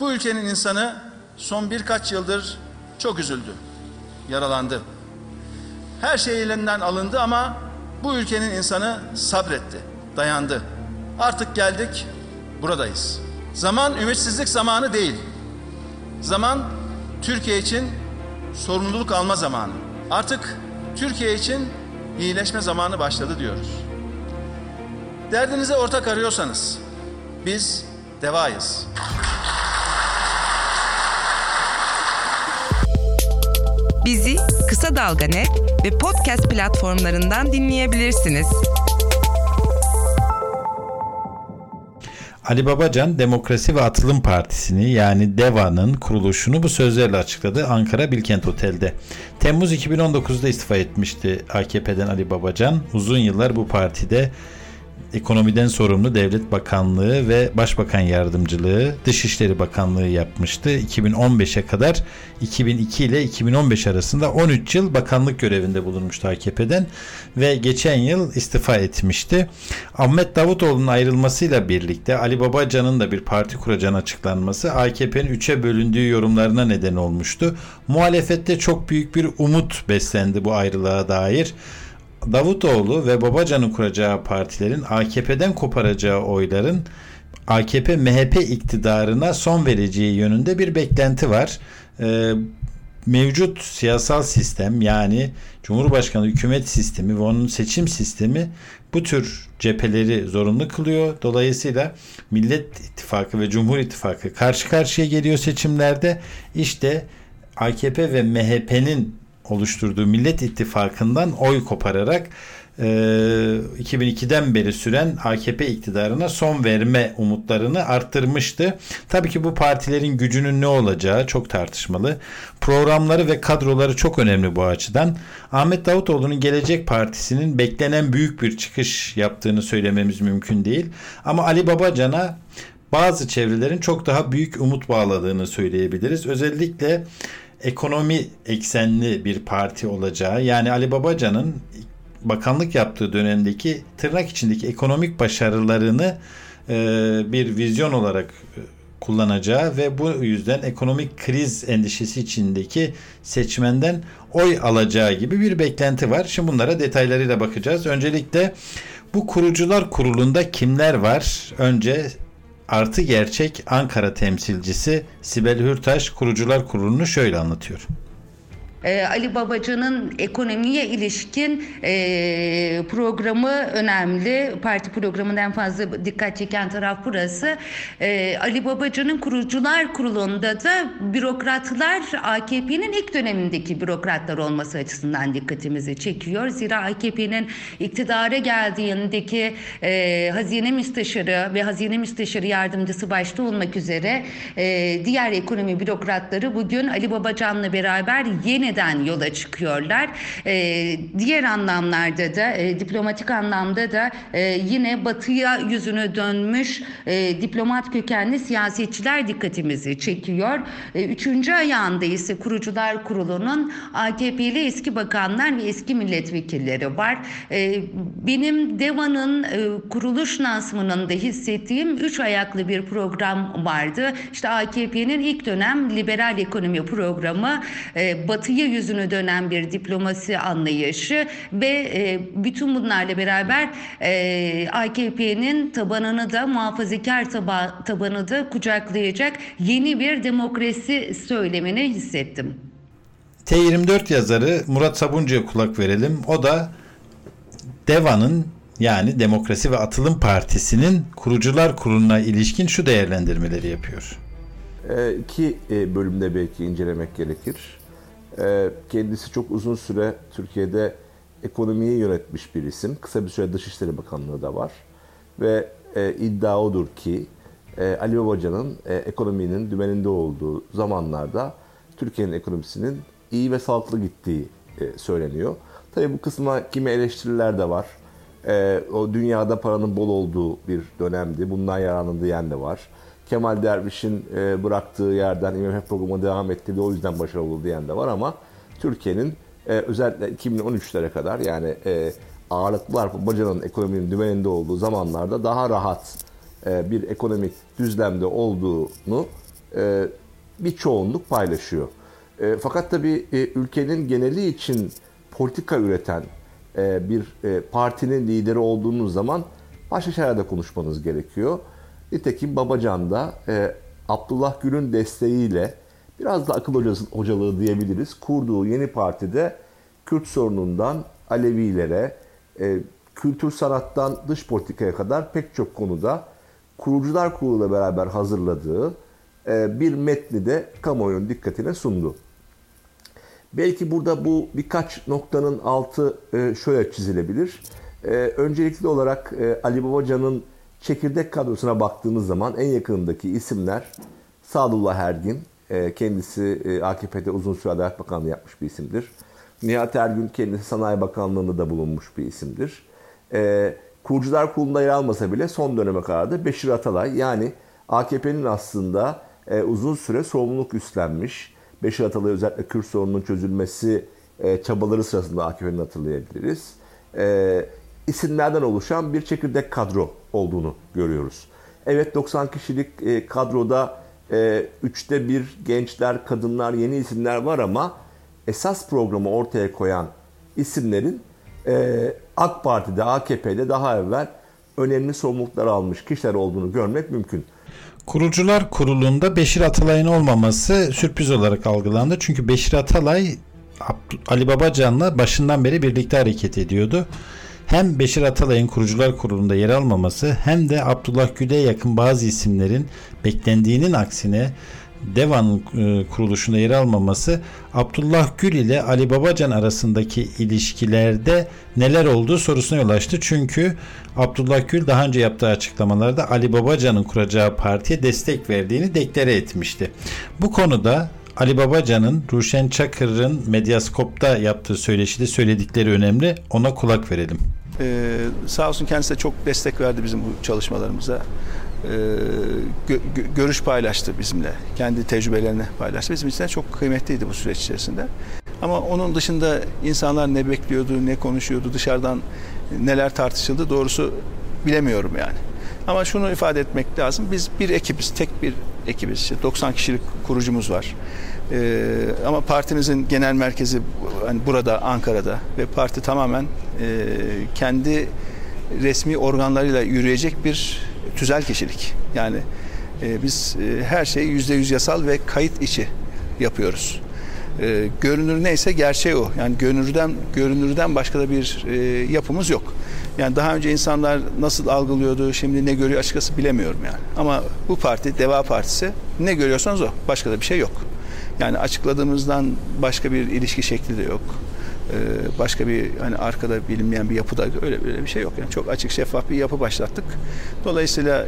Bu ülkenin insanı son birkaç yıldır çok üzüldü, yaralandı. Her şey elinden alındı ama bu ülkenin insanı sabretti, dayandı. Artık geldik, buradayız. Zaman ümitsizlik zamanı değil. Zaman Türkiye için sorumluluk alma zamanı. Artık Türkiye için iyileşme zamanı başladı diyoruz. Derdinize ortak arıyorsanız biz devayız. Bizi Kısa Dalga Net ve podcast platformlarından dinleyebilirsiniz. Ali Babacan Demokrasi ve Atılım Partisi'ni yani DEVA'nın kuruluşunu bu sözlerle açıkladı Ankara Bilkent Otel'de. Temmuz 2019'da istifa etmişti AKP'den Ali Babacan. Uzun yıllar bu partide ekonomiden sorumlu Devlet Bakanlığı ve Başbakan Yardımcılığı, Dışişleri Bakanlığı yapmıştı. 2015'e kadar 2002 ile 2015 arasında 13 yıl bakanlık görevinde bulunmuştu AKP'den ve geçen yıl istifa etmişti. Ahmet Davutoğlu'nun ayrılmasıyla birlikte Ali Babacan'ın da bir parti kuracağını açıklanması AKP'nin üçe bölündüğü yorumlarına neden olmuştu. Muhalefette çok büyük bir umut beslendi bu ayrılığa dair. Davutoğlu ve Babacan'ın kuracağı partilerin AKP'den koparacağı oyların AKP MHP iktidarına son vereceği yönünde bir beklenti var. Ee, mevcut siyasal sistem yani Cumhurbaşkanı hükümet sistemi ve onun seçim sistemi bu tür cepheleri zorunlu kılıyor. Dolayısıyla Millet İttifakı ve Cumhur İttifakı karşı karşıya geliyor seçimlerde. İşte AKP ve MHP'nin oluşturduğu Millet İttifakı'ndan oy kopararak e, 2002'den beri süren AKP iktidarına son verme umutlarını arttırmıştı. Tabii ki bu partilerin gücünün ne olacağı çok tartışmalı. Programları ve kadroları çok önemli bu açıdan. Ahmet Davutoğlu'nun Gelecek Partisi'nin beklenen büyük bir çıkış yaptığını söylememiz mümkün değil. Ama Ali Babacan'a bazı çevrelerin çok daha büyük umut bağladığını söyleyebiliriz. Özellikle ekonomi eksenli bir parti olacağı yani Ali Babacan'ın bakanlık yaptığı dönemdeki tırnak içindeki ekonomik başarılarını e, bir vizyon olarak e, kullanacağı ve bu yüzden ekonomik kriz endişesi içindeki seçmenden oy alacağı gibi bir beklenti var. Şimdi bunlara detaylarıyla bakacağız. Öncelikle bu kurucular kurulunda kimler var? Önce Artı Gerçek Ankara temsilcisi Sibel Hürtaş kurucular kurulunu şöyle anlatıyor. Ee, Ali Babacan'ın ekonomiye ilişkin e, programı önemli. Parti programının en fazla dikkat çeken taraf burası. E, Ali Babacan'ın kurucular kurulunda da bürokratlar AKP'nin ilk dönemindeki bürokratlar olması açısından dikkatimizi çekiyor. Zira AKP'nin iktidara geldiğindeki e, hazine müsteşarı ve hazine müsteşarı yardımcısı başta olmak üzere e, diğer ekonomi bürokratları bugün Ali Babacan'la beraber yeni yeniden yola çıkıyorlar. E, diğer anlamlarda da e, diplomatik anlamda da e, yine batıya yüzünü dönmüş e, diplomat kökenli siyasetçiler dikkatimizi çekiyor. E, üçüncü ayağında ise kurucular kurulunun AKP'li eski bakanlar ve eski milletvekilleri var. E, benim DEVA'nın e, kuruluş lansmanında hissettiğim üç ayaklı bir program vardı. İşte AKP'nin ilk dönem liberal ekonomi programı e, batıyı Türkiye yüzünü dönen bir diplomasi anlayışı ve e, bütün bunlarla beraber e, AKP'nin tabanını da muhafazakar taba, tabanı da kucaklayacak yeni bir demokrasi söylemini hissettim. T24 yazarı Murat Sabuncu'ya kulak verelim. O da DEVA'nın yani Demokrasi ve Atılım Partisi'nin kurucular kuruluna ilişkin şu değerlendirmeleri yapıyor. E, iki e, bölümde belki incelemek gerekir. Ee, kendisi çok uzun süre Türkiye'de ekonomiyi yönetmiş bir isim. Kısa bir süre Dışişleri Bakanlığı da var. Ve e, iddia odur ki e, Ali Babacan'ın e, ekonominin dümeninde olduğu zamanlarda Türkiye'nin ekonomisinin iyi ve sağlıklı gittiği söyleniyor. Tabii bu kısma kimi eleştiriler de var. O dünyada paranın bol olduğu bir dönemdi. Bundan yararlandı diyen de var. Kemal Derviş'in e, bıraktığı yerden IMF programı devam etti ve o yüzden başarılı oldu diyen de var ama Türkiye'nin e, özellikle 2013'lere kadar yani e, ağırlıklar bacanın ekonominin dümeninde olduğu zamanlarda daha rahat bir ekonomik düzlemde olduğunu bir çoğunluk paylaşıyor. Fakat tabii ülkenin geneli için politika üreten bir partinin lideri olduğunuz zaman başka şeylerde konuşmanız gerekiyor. Nitekim Babacan da e, Abdullah Gül'ün desteğiyle biraz da akıl hocası, hocalığı diyebiliriz. Kurduğu yeni partide Kürt sorunundan Alevilere, e, kültür sanattan dış politikaya kadar pek çok konuda kurucular kuruluyla beraber hazırladığı e, bir metni de kamuoyunun dikkatine sundu. Belki burada bu birkaç noktanın altı e, şöyle çizilebilir. E, öncelikli olarak e, Ali Babacan'ın çekirdek kadrosuna baktığımız zaman en yakınındaki isimler Sadullah Ergin, kendisi AKP'de uzun süre Adalet Bakanlığı yapmış bir isimdir. Nihat Ergün kendisi Sanayi Bakanlığı'nda da bulunmuş bir isimdir. Kurucular Kurulu'nda yer almasa bile son döneme kadar da Beşir Atalay yani AKP'nin aslında uzun süre sorumluluk üstlenmiş, Beşir Atalay özellikle Kürt sorununun çözülmesi e, çabaları sırasında AKP'nin hatırlayabiliriz. İsimlerden oluşan bir çekirdek kadro olduğunu görüyoruz. Evet 90 kişilik e, kadroda e, üçte bir gençler, kadınlar, yeni isimler var ama esas programı ortaya koyan isimlerin e, AK Parti'de, AKP'de daha evvel önemli sorumluluklar almış kişiler olduğunu görmek mümkün. Kurucular Kurulu'nda Beşir Atalay'ın olmaması sürpriz olarak algılandı. Çünkü Beşir Atalay Ali Babacan'la başından beri birlikte hareket ediyordu. Hem Beşir Atalay'ın Kurucular Kurulu'nda yer almaması hem de Abdullah Gül'e yakın bazı isimlerin beklendiğinin aksine Devan'ın e, kuruluşunda yer almaması Abdullah Gül ile Ali Babacan arasındaki ilişkilerde neler olduğu sorusuna yol açtı. Çünkü Abdullah Gül daha önce yaptığı açıklamalarda Ali Babacan'ın kuracağı partiye destek verdiğini deklare etmişti. Bu konuda Ali Babacan'ın Ruşen Çakır'ın Medyaskop'ta yaptığı söyleşide söyledikleri önemli. Ona kulak verelim. Ee, sağ olsun kendisi de çok destek verdi bizim bu çalışmalarımıza. Ee, gö- görüş paylaştı bizimle. Kendi tecrübelerini paylaştı. Bizim için çok kıymetliydi bu süreç içerisinde. Ama onun dışında insanlar ne bekliyordu, ne konuşuyordu, dışarıdan neler tartışıldı doğrusu bilemiyorum yani. Ama şunu ifade etmek lazım. Biz bir ekibiz, tek bir ekibiz. İşte 90 kişilik kurucumuz var. Ee, ama partimizin genel merkezi hani burada Ankara'da ve parti tamamen e, kendi resmi organlarıyla yürüyecek bir tüzel kişilik. Yani e, biz e, her şeyi yüzde yüz yasal ve kayıt içi yapıyoruz. E, görünür neyse gerçeği o. Yani görünürden görünürden başka da bir e, yapımız yok. Yani daha önce insanlar nasıl algılıyordu, şimdi ne görüyor açıkçası bilemiyorum yani. Ama bu parti, Deva Partisi ne görüyorsanız o. Başka da bir şey yok. Yani açıkladığımızdan başka bir ilişki şekli de yok. Ee, başka bir hani arkada bilinmeyen bir yapıda öyle böyle bir şey yok. Yani çok açık şeffaf bir yapı başlattık. Dolayısıyla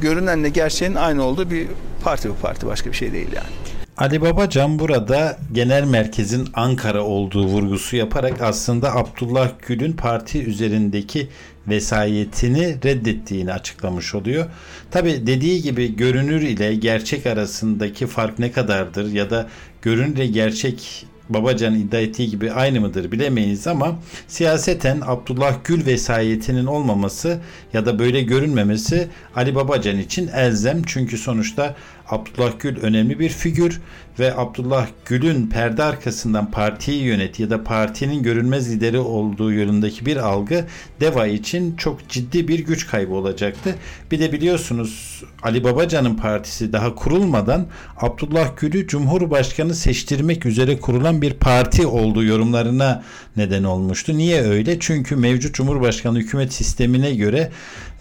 görünenle gerçeğin aynı olduğu bir parti bu parti başka bir şey değil yani. Ali Babacan burada genel merkezin Ankara olduğu vurgusu yaparak aslında Abdullah Gül'ün parti üzerindeki vesayetini reddettiğini açıklamış oluyor. Tabi dediği gibi görünür ile gerçek arasındaki fark ne kadardır ya da görünür ile gerçek Babacan iddia ettiği gibi aynı mıdır bilemeyiz ama siyaseten Abdullah Gül vesayetinin olmaması ya da böyle görünmemesi Ali Babacan için elzem. Çünkü sonuçta Abdullah Gül önemli bir figür ve Abdullah Gül'ün perde arkasından partiyi yönet ya da partinin görünmez lideri olduğu yönündeki bir algı DEVA için çok ciddi bir güç kaybı olacaktı. Bir de biliyorsunuz Ali Babacan'ın partisi daha kurulmadan Abdullah Gül'ü Cumhurbaşkanı seçtirmek üzere kurulan bir parti olduğu yorumlarına neden olmuştu. Niye öyle? Çünkü mevcut Cumhurbaşkanı hükümet sistemine göre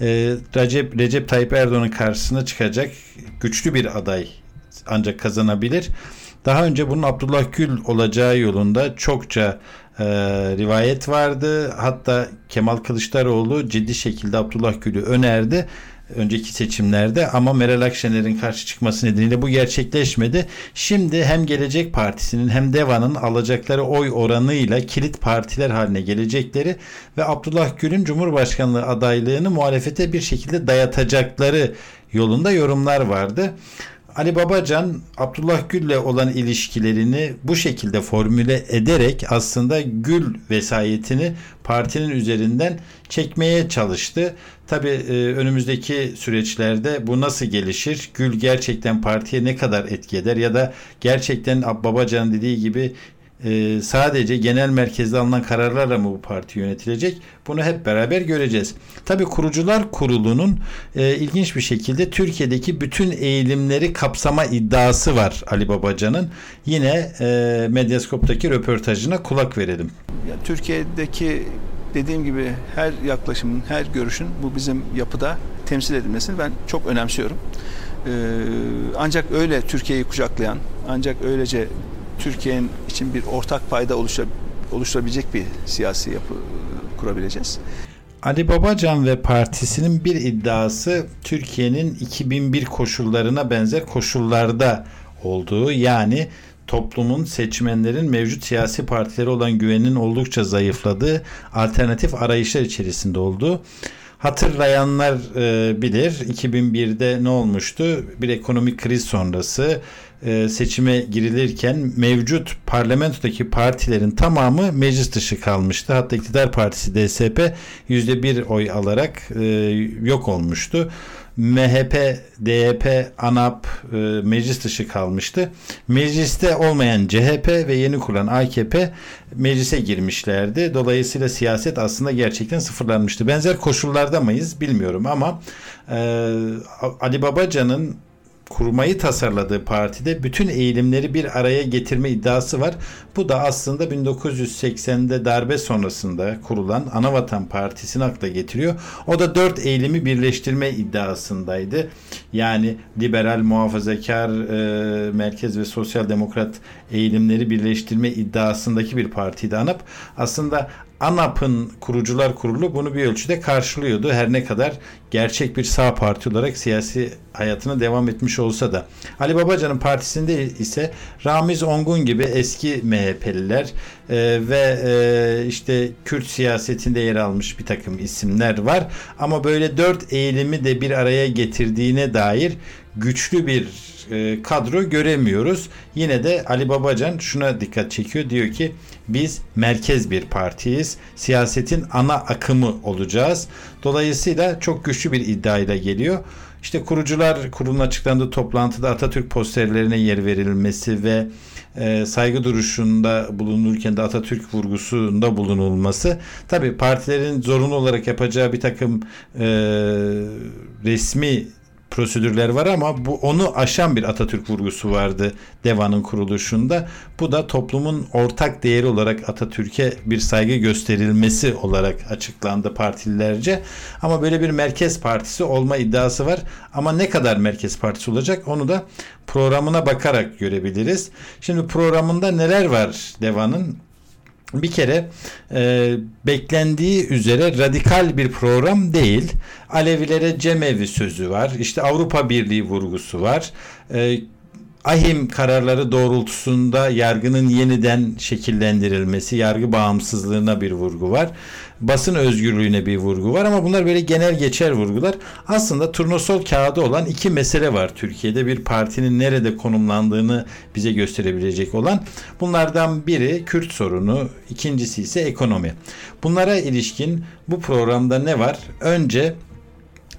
e, Recep, Recep Tayyip Erdoğan'ın karşısına çıkacak güçlü bir aday ancak kazanabilir. Daha önce bunun Abdullah Gül olacağı yolunda çokça e, rivayet vardı. Hatta Kemal Kılıçdaroğlu ciddi şekilde Abdullah Gül'ü önerdi önceki seçimlerde ama Meral Akşener'in karşı çıkması nedeniyle bu gerçekleşmedi. Şimdi hem Gelecek Partisi'nin hem DEVA'nın alacakları oy oranıyla kilit partiler haline gelecekleri ve Abdullah Gül'ün Cumhurbaşkanlığı adaylığını muhalefete bir şekilde dayatacakları yolunda yorumlar vardı. Ali Babacan Abdullah Gül'le olan ilişkilerini bu şekilde formüle ederek aslında Gül vesayetini partinin üzerinden çekmeye çalıştı. Tabii e, önümüzdeki süreçlerde bu nasıl gelişir? Gül gerçekten partiye ne kadar etki eder ya da gerçekten Babacan dediği gibi e, sadece genel merkezde alınan kararlarla mı bu parti yönetilecek? Bunu hep beraber göreceğiz. Tabi kurucular kurulunun e, ilginç bir şekilde Türkiye'deki bütün eğilimleri kapsama iddiası var Ali Babacan'ın. Yine e, Medyaskop'taki röportajına kulak verelim. Ya, Türkiye'deki dediğim gibi her yaklaşımın, her görüşün bu bizim yapıda temsil edilmesini ben çok önemsiyorum. Ee, ancak öyle Türkiye'yi kucaklayan, ancak öylece Türkiye'nin için bir ortak payda oluşturabilecek bir siyasi yapı kurabileceğiz. Ali Babacan ve partisinin bir iddiası Türkiye'nin 2001 koşullarına benzer koşullarda olduğu yani toplumun seçmenlerin mevcut siyasi partilere olan güveninin oldukça zayıfladığı alternatif arayışlar içerisinde olduğu hatırlayanlar e, bilir 2001'de ne olmuştu bir ekonomik kriz sonrası e, seçime girilirken mevcut parlamentodaki partilerin tamamı meclis dışı kalmıştı. Hatta iktidar partisi DSP %1 oy alarak e, yok olmuştu. MHP, DYP, ANAP e, meclis dışı kalmıştı. Mecliste olmayan CHP ve yeni kurulan AKP meclise girmişlerdi. Dolayısıyla siyaset aslında gerçekten sıfırlanmıştı. Benzer koşullarda mıyız bilmiyorum ama e, Ali Babacan'ın kurmayı tasarladığı partide bütün eğilimleri bir araya getirme iddiası var. Bu da aslında 1980'de darbe sonrasında kurulan Anavatan Partisi'ni akla getiriyor. O da dört eğilimi birleştirme iddiasındaydı. Yani liberal, muhafazakar, e, merkez ve sosyal demokrat eğilimleri birleştirme iddiasındaki bir partiydi ANAP. Aslında ANAP'ın kurucular kurulu bunu bir ölçüde karşılıyordu. Her ne kadar gerçek bir sağ parti olarak siyasi hayatına devam etmiş olsa da. Ali Babacan'ın partisinde ise Ramiz Ongun gibi eski MHP'liler e, ve e, işte Kürt siyasetinde yer almış bir takım isimler var. Ama böyle dört eğilimi de bir araya getirdiğine dair güçlü bir e, kadro göremiyoruz. Yine de Ali Babacan şuna dikkat çekiyor. Diyor ki biz merkez bir partiyiz. Siyasetin ana akımı olacağız. Dolayısıyla çok güçlü bir iddiayla geliyor. İşte kurucular kurulun açıklandığı toplantıda Atatürk posterlerine yer verilmesi ve e, saygı duruşunda bulunurken de Atatürk vurgusunda bulunulması tabi partilerin zorunlu olarak yapacağı bir takım e, resmi prosedürler var ama bu onu aşan bir Atatürk vurgusu vardı Deva'nın kuruluşunda. Bu da toplumun ortak değeri olarak Atatürk'e bir saygı gösterilmesi olarak açıklandı partililerce. Ama böyle bir merkez partisi olma iddiası var. Ama ne kadar merkez partisi olacak onu da programına bakarak görebiliriz. Şimdi programında neler var Deva'nın? Bir kere e, beklendiği üzere radikal bir program değil. Alevilere cemevi sözü var. İşte Avrupa Birliği vurgusu var. E, ahim kararları doğrultusunda yargının yeniden şekillendirilmesi, yargı bağımsızlığına bir vurgu var. Basın özgürlüğüne bir vurgu var ama bunlar böyle genel geçer vurgular. Aslında turnusol kağıdı olan iki mesele var Türkiye'de. Bir partinin nerede konumlandığını bize gösterebilecek olan. Bunlardan biri Kürt sorunu, ikincisi ise ekonomi. Bunlara ilişkin bu programda ne var? Önce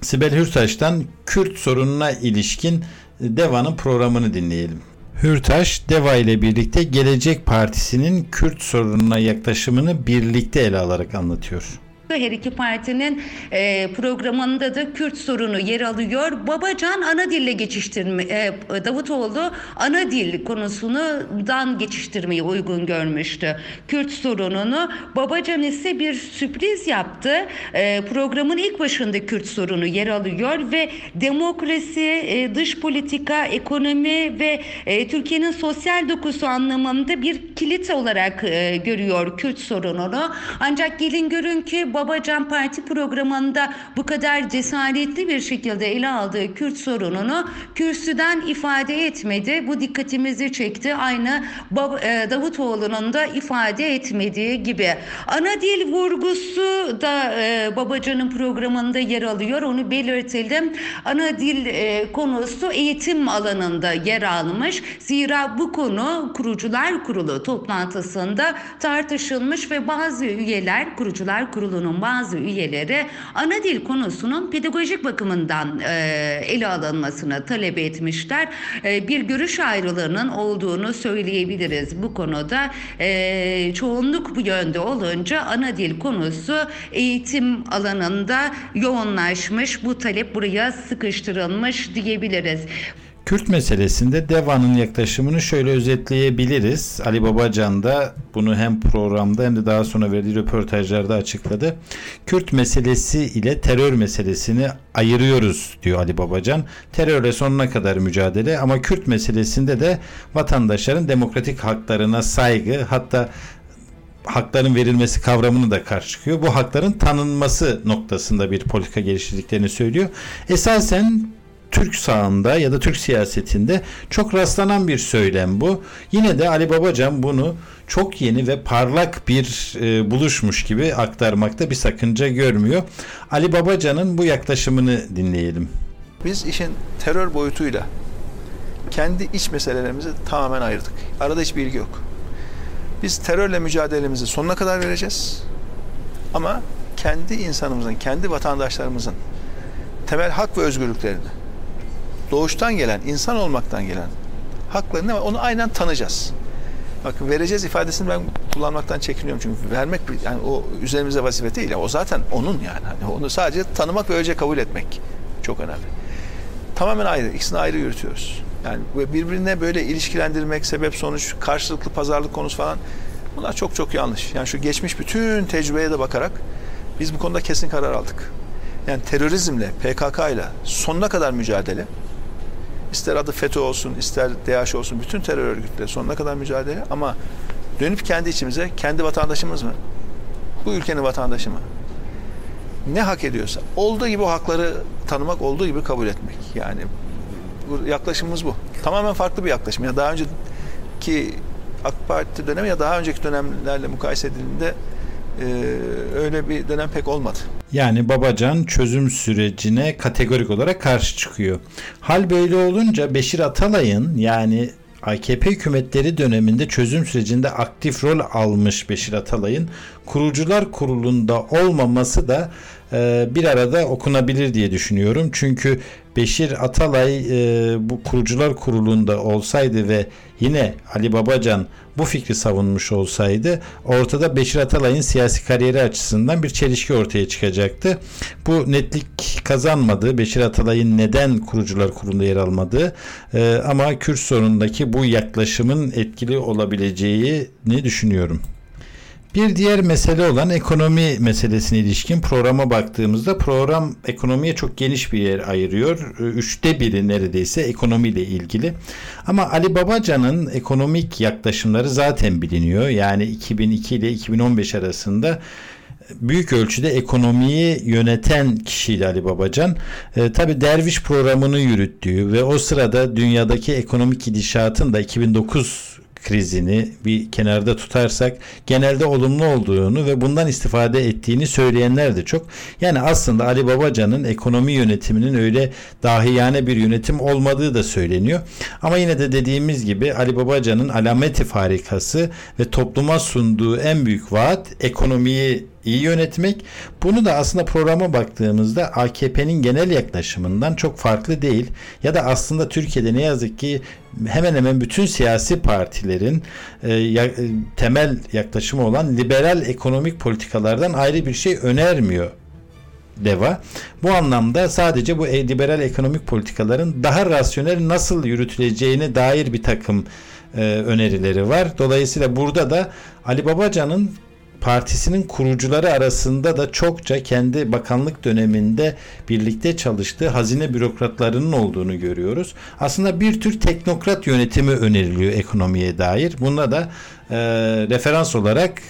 Sibel Hürtaş'tan Kürt sorununa ilişkin Deva'nın programını dinleyelim. Hürtaş, Deva ile birlikte Gelecek Partisi'nin Kürt sorununa yaklaşımını birlikte ele alarak anlatıyor. Her iki partinin e, programında da Kürt sorunu yer alıyor. Babacan ana dille geçiştirme, e, Davutoğlu ana dil konusundan geçiştirmeyi uygun görmüştü. Kürt sorununu Babacan ise bir sürpriz yaptı. E, programın ilk başında Kürt sorunu yer alıyor ve demokrasi, e, dış politika, ekonomi ve e, Türkiye'nin sosyal dokusu anlamında bir kilit olarak e, görüyor Kürt sorununu. Ancak gelin görün ki Babacan parti programında bu kadar cesaretli bir şekilde ele aldığı Kürt sorununu kürsüden ifade etmedi. Bu dikkatimizi çekti. Aynı e, Davutoğlu'nun da ifade etmediği gibi. Ana dil vurgusu da e, Babacan'ın programında yer alıyor. Onu belirtelim. Ana dil e, konusu eğitim alanında yer almış. Zira bu konu kurucular kurulu toplantısında tartışılmış ve bazı üyeler, kurucular kurulunun bazı üyeleri ana dil konusunun pedagojik bakımından e, ele alınmasını talep etmişler. E, bir görüş ayrılığının olduğunu söyleyebiliriz bu konuda. E, çoğunluk bu yönde olunca ana dil konusu eğitim alanında yoğunlaşmış. Bu talep buraya sıkıştırılmış diyebiliriz. Kürt meselesinde DEVA'nın yaklaşımını şöyle özetleyebiliriz. Ali Babacan da bunu hem programda hem de daha sonra verdiği röportajlarda açıkladı. Kürt meselesi ile terör meselesini ayırıyoruz diyor Ali Babacan. Terörle sonuna kadar mücadele ama Kürt meselesinde de vatandaşların demokratik haklarına saygı hatta hakların verilmesi kavramını da karşı çıkıyor. Bu hakların tanınması noktasında bir politika geliştirdiklerini söylüyor. Esasen Türk sağında ya da Türk siyasetinde çok rastlanan bir söylem bu. Yine de Ali Babacan bunu çok yeni ve parlak bir e, buluşmuş gibi aktarmakta bir sakınca görmüyor. Ali Babacan'ın bu yaklaşımını dinleyelim. Biz işin terör boyutuyla kendi iç meselelerimizi tamamen ayırdık. Arada hiçbir ilgi yok. Biz terörle mücadelemizi sonuna kadar vereceğiz. Ama kendi insanımızın, kendi vatandaşlarımızın temel hak ve özgürlüklerini doğuştan gelen, insan olmaktan gelen haklarını ve onu aynen tanıyacağız. Bakın vereceğiz ifadesini ben kullanmaktan çekiniyorum çünkü vermek yani o üzerimize vazife değil. O zaten onun yani. Hani onu sadece tanımak ve öylece kabul etmek çok önemli. Tamamen ayrı. İkisini ayrı yürütüyoruz. Yani birbirine böyle ilişkilendirmek, sebep sonuç, karşılıklı pazarlık konusu falan bunlar çok çok yanlış. Yani şu geçmiş bütün tecrübeye de bakarak biz bu konuda kesin karar aldık. Yani terörizmle, PKK ile sonuna kadar mücadele ister adı FETÖ olsun, ister DH olsun bütün terör örgütleri sonuna kadar mücadele ama dönüp kendi içimize kendi vatandaşımız mı? Bu ülkenin vatandaşı mı? Ne hak ediyorsa olduğu gibi o hakları tanımak, olduğu gibi kabul etmek. Yani yaklaşımımız bu. Tamamen farklı bir yaklaşım. Ya daha önceki AK Parti dönemi ya daha önceki dönemlerle mukayese edildiğinde e, öyle bir dönem pek olmadı. Yani Babacan çözüm sürecine kategorik olarak karşı çıkıyor. Hal böyle olunca Beşir Atalay'ın yani AKP hükümetleri döneminde çözüm sürecinde aktif rol almış Beşir Atalay'ın kurucular kurulunda olmaması da e, bir arada okunabilir diye düşünüyorum. Çünkü Beşir Atalay e, bu kurucular kurulunda olsaydı ve yine Ali Babacan bu fikri savunmuş olsaydı ortada Beşir Atalay'ın siyasi kariyeri açısından bir çelişki ortaya çıkacaktı. Bu netlik kazanmadı. Beşir Atalay'ın neden kurucular kurulunda yer almadığı e, ama Kürt sorunundaki bu yaklaşımın etkili olabileceğini düşünüyorum. Bir diğer mesele olan ekonomi meselesine ilişkin programa baktığımızda program ekonomiye çok geniş bir yer ayırıyor. Üçte biri neredeyse ekonomiyle ilgili. Ama Ali Babacan'ın ekonomik yaklaşımları zaten biliniyor. Yani 2002 ile 2015 arasında büyük ölçüde ekonomiyi yöneten kişiydi Ali Babacan. E, Tabi Derviş programını yürüttüğü ve o sırada dünyadaki ekonomik gidişatın da 2009 krizini bir kenarda tutarsak genelde olumlu olduğunu ve bundan istifade ettiğini söyleyenler de çok. Yani aslında Ali Babacan'ın ekonomi yönetiminin öyle dahiyane bir yönetim olmadığı da söyleniyor. Ama yine de dediğimiz gibi Ali Babacan'ın alameti farikası ve topluma sunduğu en büyük vaat ekonomiyi iyi yönetmek. Bunu da aslında programa baktığımızda AKP'nin genel yaklaşımından çok farklı değil. Ya da aslında Türkiye'de ne yazık ki hemen hemen bütün siyasi partilerin e, ya, e, temel yaklaşımı olan liberal ekonomik politikalardan ayrı bir şey önermiyor DEVA. Bu anlamda sadece bu liberal ekonomik politikaların daha rasyonel nasıl yürütüleceğine dair bir takım e, önerileri var. Dolayısıyla burada da Ali Babacan'ın partisinin kurucuları arasında da çokça kendi bakanlık döneminde birlikte çalıştığı hazine bürokratlarının olduğunu görüyoruz. Aslında bir tür teknokrat yönetimi öneriliyor ekonomiye dair. Buna da e, referans olarak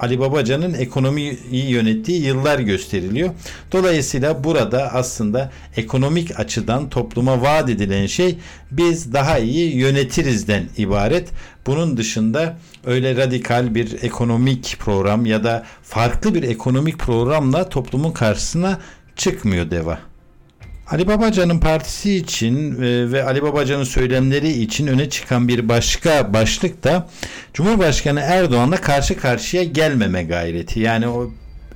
Ali Babacan'ın ekonomiyi yönettiği yıllar gösteriliyor. Dolayısıyla burada aslında ekonomik açıdan topluma vaat edilen şey biz daha iyi yönetirizden ibaret. Bunun dışında öyle radikal bir ekonomik program ya da farklı bir ekonomik programla toplumun karşısına çıkmıyor DEVA. Ali Babacan'ın partisi için e, ve Ali Babacan'ın söylemleri için öne çıkan bir başka başlık da Cumhurbaşkanı Erdoğan'la karşı karşıya gelmeme gayreti. Yani o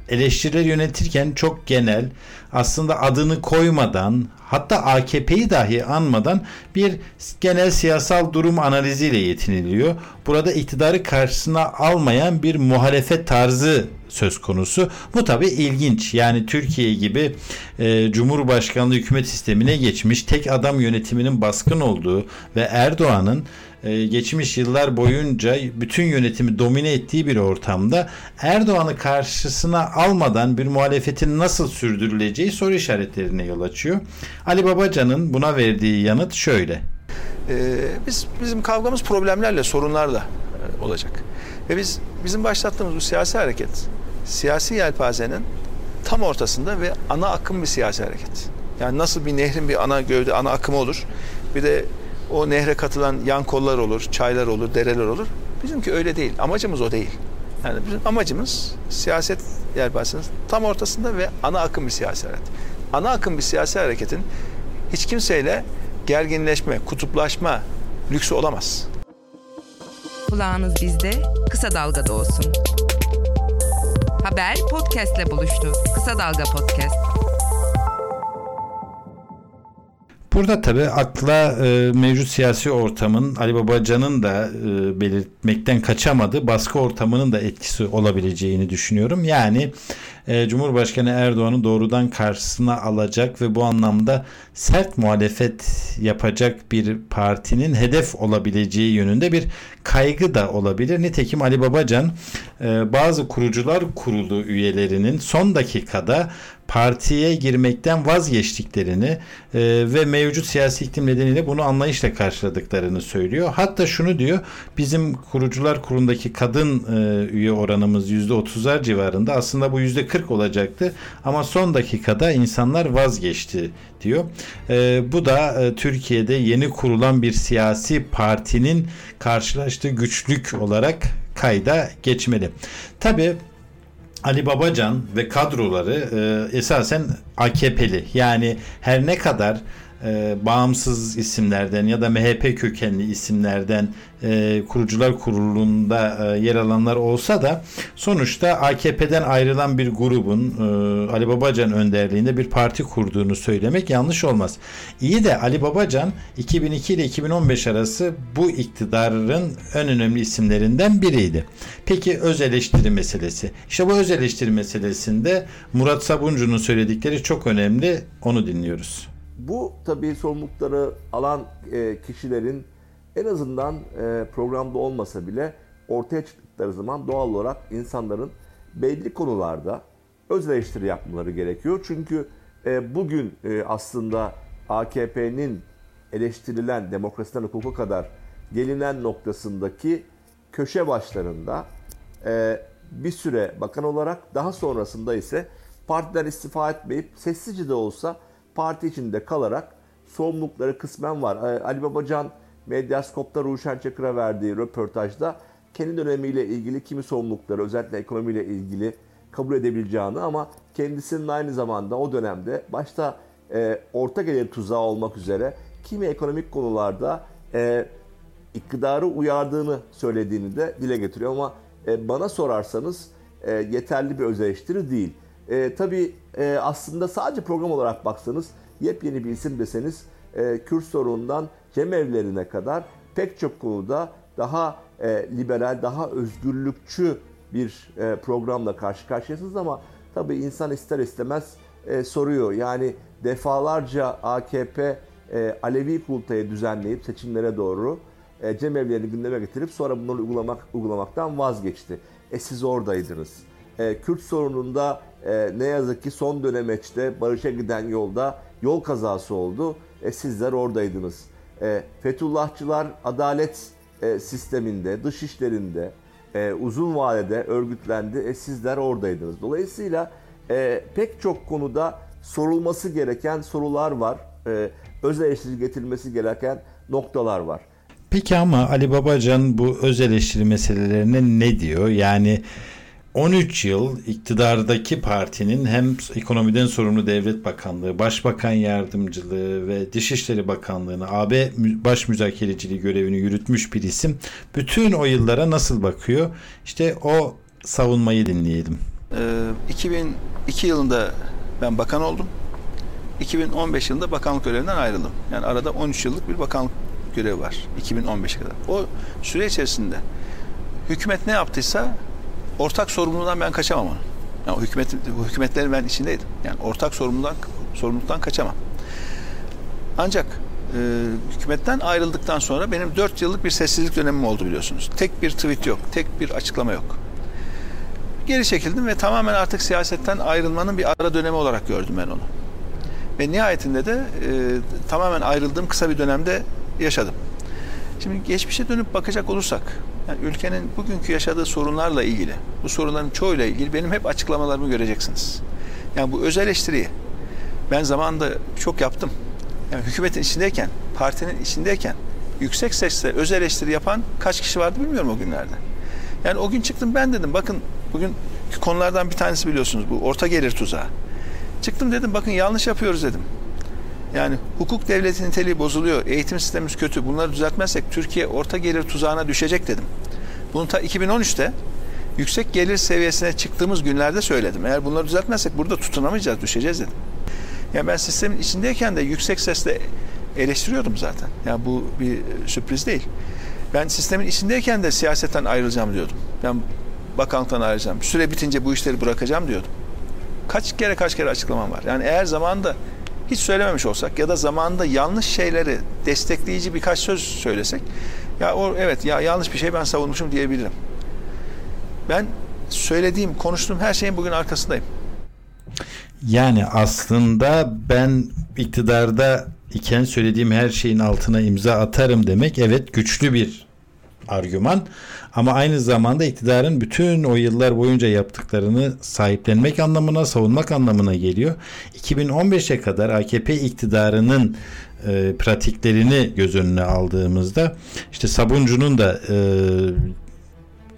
eleştirileri yönetirken çok genel aslında adını koymadan hatta AKP'yi dahi anmadan bir genel siyasal durum analiziyle yetiniliyor. Burada iktidarı karşısına almayan bir muhalefet tarzı söz konusu. Bu tabi ilginç. Yani Türkiye gibi e, Cumhurbaşkanlığı hükümet sistemine geçmiş tek adam yönetiminin baskın olduğu ve Erdoğan'ın e, geçmiş yıllar boyunca bütün yönetimi domine ettiği bir ortamda Erdoğan'ı karşısına almadan bir muhalefetin nasıl sürdürüleceği soru işaretlerine yol açıyor. Ali Babacan'ın buna verdiği yanıt şöyle. Ee, biz bizim kavgamız problemlerle, sorunlarla e, olacak. Ve biz bizim başlattığımız bu siyasi hareket siyasi yelpazenin tam ortasında ve ana akım bir siyasi hareket. Yani nasıl bir nehrin bir ana gövde, ana akımı olur. Bir de o nehre katılan yan kollar olur, çaylar olur, dereler olur. Bizimki öyle değil. Amacımız o değil. Yani bizim amacımız siyaset yelpazesinin tam ortasında ve ana akım bir siyasi hareket. Ana akım bir siyasi hareketin hiç kimseyle gerginleşme, kutuplaşma lüksü olamaz. Kulağınız bizde, kısa dalgada olsun. Haber podcastle buluştu. Kısa Dalga Podcast. Burada tabi akla e, mevcut siyasi ortamın Ali Babacan'ın da e, belirtmekten kaçamadığı baskı ortamının da etkisi olabileceğini düşünüyorum. Yani e, Cumhurbaşkanı Erdoğan'ı doğrudan karşısına alacak ve bu anlamda sert muhalefet yapacak bir partinin hedef olabileceği yönünde bir kaygı da olabilir. Nitekim Ali Babacan e, bazı kurucular kurulu üyelerinin son dakikada partiye girmekten vazgeçtiklerini e, ve mevcut siyasi iklim nedeniyle bunu anlayışla karşıladıklarını söylüyor. Hatta şunu diyor bizim kurucular kurulundaki kadın e, üye oranımız %30'lar civarında aslında bu %40 olacaktı ama son dakikada insanlar vazgeçti diyor. E, bu da e, Türkiye'de yeni kurulan bir siyasi partinin karşılaştığı güçlük olarak kayda geçmeli. Tabi Ali Babacan ve kadroları e, esasen AKP'li. Yani her ne kadar e, bağımsız isimlerden ya da MHP kökenli isimlerden e, kurucular kurulunda e, yer alanlar olsa da sonuçta AKP'den ayrılan bir grubun e, Ali Babacan önderliğinde bir parti kurduğunu söylemek yanlış olmaz. İyi de Ali Babacan 2002 ile 2015 arası bu iktidarın en önemli isimlerinden biriydi. Peki öz eleştiri meselesi. İşte bu öz eleştiri meselesinde Murat Sabuncu'nun söyledikleri çok önemli. Onu dinliyoruz. Bu tabii sorumlulukları alan e, kişilerin en azından e, programda olmasa bile ortaya çıktıkları zaman doğal olarak insanların belli konularda öz eleştiri yapmaları gerekiyor. Çünkü e, bugün aslında AKP'nin eleştirilen demokrasiden hukuka kadar gelinen noktasındaki köşe başlarında bir süre bakan olarak daha sonrasında ise partiden istifa etmeyip sessizce de olsa parti içinde kalarak sorumlulukları kısmen var. Ee, Ali Babacan Medyaskop'ta Ruşen Çakır'a verdiği röportajda kendi dönemiyle ilgili kimi sorumlulukları özellikle ekonomiyle ilgili kabul edebileceğini ama kendisinin aynı zamanda o dönemde başta e, orta gelir tuzağı olmak üzere kimi ekonomik konularda e, iktidarı uyardığını söylediğini de dile getiriyor ama e, bana sorarsanız e, yeterli bir öz değil. E, tabii e, aslında sadece program olarak baksanız yepyeni bir isim deseniz e, Kürt sorunundan cemevlerine kadar pek çok konuda daha e, liberal, daha özgürlükçü bir e, programla karşı karşıyasınız ama tabii insan ister istemez e, soruyor. Yani defalarca AKP e, Alevi kultayı düzenleyip seçimlere doğru e, cemevlerini gündeme getirip sonra bunları uygulamak uygulamaktan vazgeçti. E siz oradaydınız. E, Kürt sorununda e, ne yazık ki son dönemeçte barışa giden yolda yol kazası oldu. E, sizler oradaydınız. E, Fethullahçılar adalet e, sisteminde, dış işlerinde, e, uzun vadede örgütlendi. E, sizler oradaydınız. Dolayısıyla e, pek çok konuda sorulması gereken sorular var. E, öz eleştiri getirilmesi gereken noktalar var. Peki ama Ali Babacan bu öz eleştiri meselelerine ne diyor? Yani 13 yıl iktidardaki partinin hem ekonomiden sorumlu devlet bakanlığı, başbakan yardımcılığı ve dışişleri bakanlığını, AB baş müzakereciliği görevini yürütmüş bir isim. Bütün o yıllara nasıl bakıyor? İşte o savunmayı dinleyelim. Ee, 2002 yılında ben bakan oldum. 2015 yılında bakanlık görevinden ayrıldım. Yani arada 13 yıllık bir bakanlık görevi var 2015'e kadar. O süre içerisinde hükümet ne yaptıysa ortak sorumluluğundan ben kaçamam onu. Yani hükümet, hükümetlerin ben içindeydim. Yani ortak sorumluluktan, sorumluluktan kaçamam. Ancak e, hükümetten ayrıldıktan sonra benim 4 yıllık bir sessizlik dönemim oldu biliyorsunuz. Tek bir tweet yok, tek bir açıklama yok. Geri çekildim ve tamamen artık siyasetten ayrılmanın bir ara dönemi olarak gördüm ben onu. Ve nihayetinde de e, tamamen ayrıldığım kısa bir dönemde yaşadım. Şimdi geçmişe dönüp bakacak olursak, yani ülkenin bugünkü yaşadığı sorunlarla ilgili, bu sorunların çoğuyla ilgili benim hep açıklamalarımı göreceksiniz. Yani bu öz eleştiriyi ben zamanında çok yaptım. Yani hükümetin içindeyken, partinin içindeyken yüksek sesle öz eleştiri yapan kaç kişi vardı bilmiyorum o günlerde. Yani o gün çıktım ben dedim bakın bugün konulardan bir tanesi biliyorsunuz bu orta gelir tuzağı. Çıktım dedim bakın yanlış yapıyoruz dedim. Yani hukuk devleti niteliği bozuluyor, eğitim sistemimiz kötü. Bunları düzeltmezsek Türkiye orta gelir tuzağına düşecek dedim. Bunu ta 2013'te yüksek gelir seviyesine çıktığımız günlerde söyledim. Eğer bunları düzeltmezsek burada tutunamayacağız, düşeceğiz dedim. Yani ben sistemin içindeyken de yüksek sesle eleştiriyordum zaten. Yani bu bir sürpriz değil. Ben sistemin içindeyken de siyasetten ayrılacağım diyordum. Ben bakanlıktan ayrılacağım. Süre bitince bu işleri bırakacağım diyordum. Kaç kere kaç kere açıklamam var. Yani eğer zamanında hiç söylememiş olsak ya da zamanında yanlış şeyleri destekleyici birkaç söz söylesek ya o evet ya yanlış bir şey ben savunmuşum diyebilirim. Ben söylediğim, konuştuğum her şeyin bugün arkasındayım. Yani aslında ben iktidarda iken söylediğim her şeyin altına imza atarım demek evet güçlü bir argüman ama aynı zamanda iktidarın bütün o yıllar boyunca yaptıklarını sahiplenmek anlamına, savunmak anlamına geliyor. 2015'e kadar AKP iktidarının e, pratiklerini göz önüne aldığımızda işte Sabuncu'nun da e,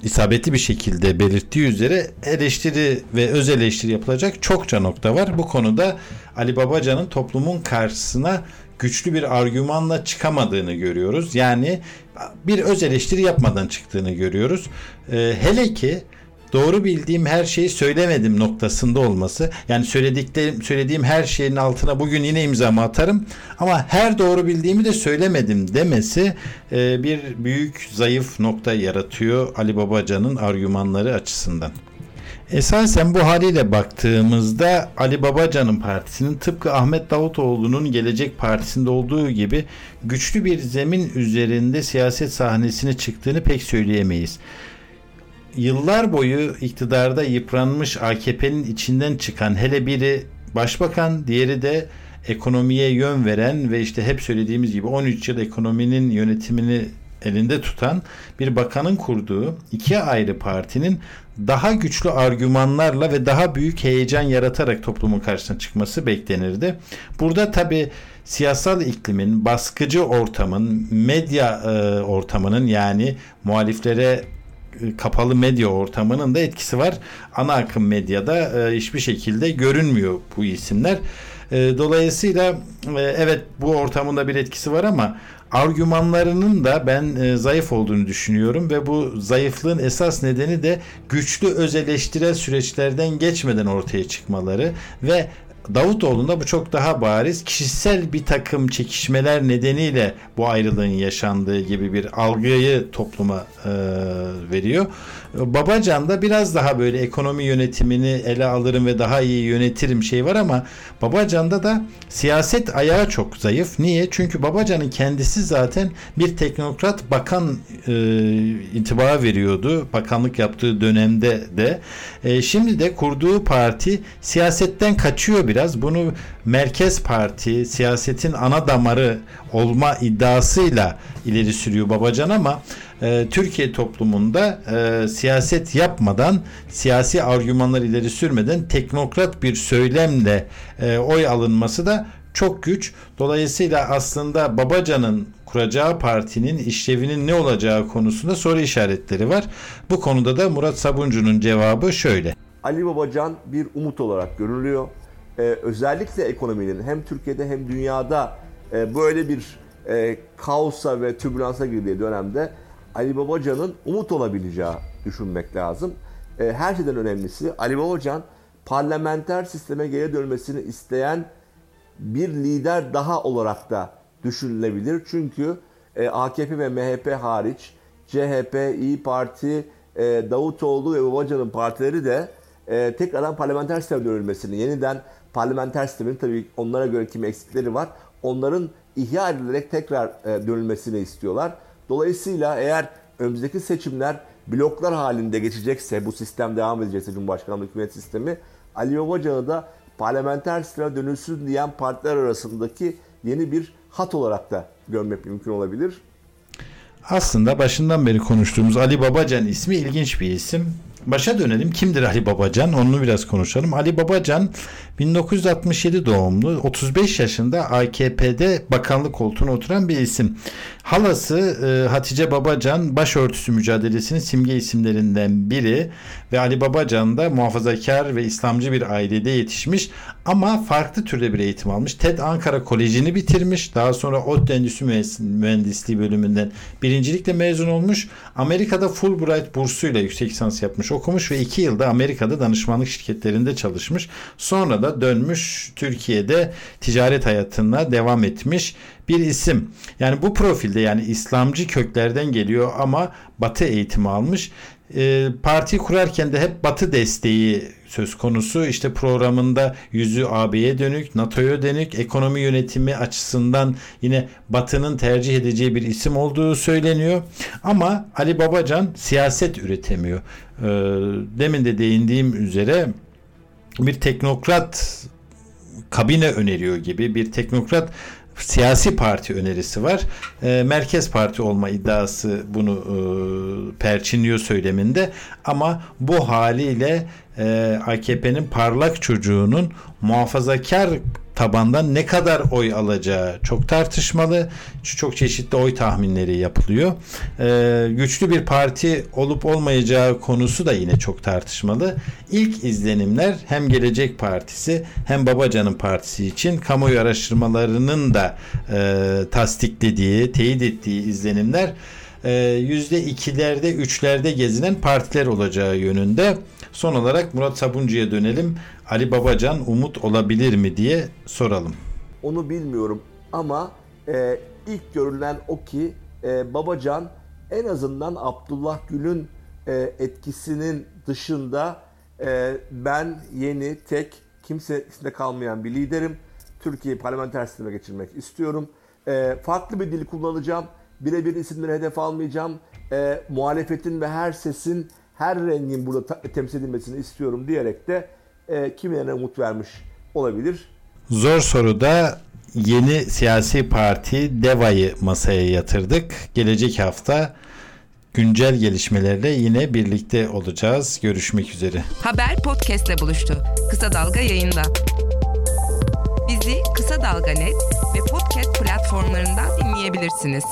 isabetli bir şekilde belirttiği üzere eleştiri ve öz eleştiri yapılacak çokça nokta var. Bu konuda Ali Babacan'ın toplumun karşısına güçlü bir argümanla çıkamadığını görüyoruz. Yani bir öz eleştiri yapmadan çıktığını görüyoruz. Ee, hele ki doğru bildiğim her şeyi söylemedim noktasında olması. Yani söylediklerim, söylediğim her şeyin altına bugün yine imzamı atarım ama her doğru bildiğimi de söylemedim demesi e, bir büyük zayıf nokta yaratıyor Ali Babacan'ın argümanları açısından. Esasen bu haliyle baktığımızda Ali Babacan'ın partisinin tıpkı Ahmet Davutoğlu'nun Gelecek Partisi'nde olduğu gibi güçlü bir zemin üzerinde siyaset sahnesine çıktığını pek söyleyemeyiz. Yıllar boyu iktidarda yıpranmış AKP'nin içinden çıkan hele biri başbakan, diğeri de ekonomiye yön veren ve işte hep söylediğimiz gibi 13 yıl ekonominin yönetimini elinde tutan bir bakanın kurduğu iki ayrı partinin daha güçlü argümanlarla ve daha büyük heyecan yaratarak toplumun karşısına çıkması beklenirdi. Burada tabi siyasal iklimin, baskıcı ortamın, medya e, ortamının yani muhaliflere e, kapalı medya ortamının da etkisi var. Ana akım medyada e, hiçbir şekilde görünmüyor bu isimler. E, dolayısıyla e, evet bu ortamında bir etkisi var ama argümanlarının da ben e, zayıf olduğunu düşünüyorum ve bu zayıflığın esas nedeni de güçlü öz eleştirel süreçlerden geçmeden ortaya çıkmaları ve Davutoğlu'nda bu çok daha bariz. Kişisel bir takım çekişmeler nedeniyle bu ayrılığın yaşandığı gibi bir algıyı topluma e, veriyor. Babacan'da biraz daha böyle ekonomi yönetimini ele alırım ve daha iyi yönetirim şey var ama Babacan'da da siyaset ayağı çok zayıf. Niye? Çünkü Babacan'ın kendisi zaten bir teknokrat bakan e, intiba veriyordu. Bakanlık yaptığı dönemde de. E, şimdi de kurduğu parti siyasetten kaçıyor bir biraz. Bunu Merkez Parti siyasetin ana damarı olma iddiasıyla ileri sürüyor Babacan ama e, Türkiye toplumunda e, siyaset yapmadan, siyasi argümanlar ileri sürmeden teknokrat bir söylemle e, oy alınması da çok güç. Dolayısıyla aslında Babacan'ın kuracağı partinin işlevinin ne olacağı konusunda soru işaretleri var. Bu konuda da Murat Sabuncu'nun cevabı şöyle. Ali Babacan bir umut olarak görülüyor. Ee, özellikle ekonominin hem Türkiye'de hem dünyada e, böyle bir e, kaosa ve türbülansa girdiği dönemde Ali Babacan'ın umut olabileceği düşünmek lazım. E, her şeyden önemlisi Ali Babacan parlamenter sisteme geri dönmesini isteyen bir lider daha olarak da düşünülebilir. Çünkü e, AKP ve MHP hariç CHP, İyi Parti, e, Davutoğlu ve Babacan'ın partileri de e, tekrardan parlamenter sisteme dönülmesini, yeniden parlamenter sistemin tabii onlara göre kimi eksikleri var. Onların ihya edilerek tekrar e, dönülmesini istiyorlar. Dolayısıyla eğer önümüzdeki seçimler bloklar halinde geçecekse, bu sistem devam edecekse Cumhurbaşkanlığı hükümet sistemi, Ali Babacan'ı da parlamenter sisteme dönülsün diyen partiler arasındaki yeni bir hat olarak da görmek mümkün olabilir. Aslında başından beri konuştuğumuz Ali Babacan ismi ilginç bir isim. Başa dönelim. Kimdir Ali Babacan? Onu biraz konuşalım. Ali Babacan 1967 doğumlu, 35 yaşında AKP'de bakanlık koltuğuna oturan bir isim. Halası e, Hatice Babacan başörtüsü mücadelesinin simge isimlerinden biri ve Ali Babacan da muhafazakar ve İslamcı bir ailede yetişmiş ama farklı türde bir eğitim almış. TED Ankara Koleji'ni bitirmiş. Daha sonra ODTÜ Endüstri Mühendisliği bölümünden birincilikle mezun olmuş. Amerika'da Fulbright bursuyla yüksek lisans yapmış, okumuş ve iki yılda Amerika'da danışmanlık şirketlerinde çalışmış. Sonra da dönmüş Türkiye'de ticaret hayatına devam etmiş bir isim. Yani bu profilde yani İslamcı köklerden geliyor ama Batı eğitimi almış. E, parti kurarken de hep Batı desteği söz konusu. İşte programında yüzü AB'ye dönük, NATO'ya dönük, ekonomi yönetimi açısından yine Batı'nın tercih edeceği bir isim olduğu söyleniyor. Ama Ali Babacan siyaset üretemiyor. E, demin de değindiğim üzere bir teknokrat kabine öneriyor gibi bir teknokrat siyasi parti önerisi var. E, Merkez Parti olma iddiası bunu e, perçinliyor söyleminde ama bu haliyle e, AKP'nin parlak çocuğunun muhafazakar tabandan ne kadar oy alacağı çok tartışmalı. Çok çeşitli oy tahminleri yapılıyor. Ee, güçlü bir parti olup olmayacağı konusu da yine çok tartışmalı. İlk izlenimler hem Gelecek Partisi hem Babacan'ın partisi için kamuoyu araştırmalarının da e, tasdiklediği, teyit ettiği izlenimler yüzde ikilerde, üçlerde gezinen partiler olacağı yönünde. Son olarak Murat Sabuncu'ya dönelim. Ali Babacan umut olabilir mi diye soralım. Onu bilmiyorum ama e, ilk görülen o ki e, Babacan en azından Abdullah Gül'ün e, etkisinin dışında e, ben yeni, tek, kimsesinde kalmayan bir liderim. Türkiye'yi parlamenter sisteme geçirmek istiyorum. E, farklı bir dil kullanacağım. Birebir isimleri hedef almayacağım. E, muhalefetin ve her sesin, her rengin burada ta- temsil edilmesini istiyorum diyerek de e, kimilerine umut vermiş olabilir. Zor soruda yeni siyasi parti DEVA'yı masaya yatırdık. Gelecek hafta güncel gelişmelerle yine birlikte olacağız. Görüşmek üzere. Haber podcastle buluştu. Kısa Dalga yayında. Bizi Kısa Dalga Net ve podcast platformlarından dinleyebilirsiniz.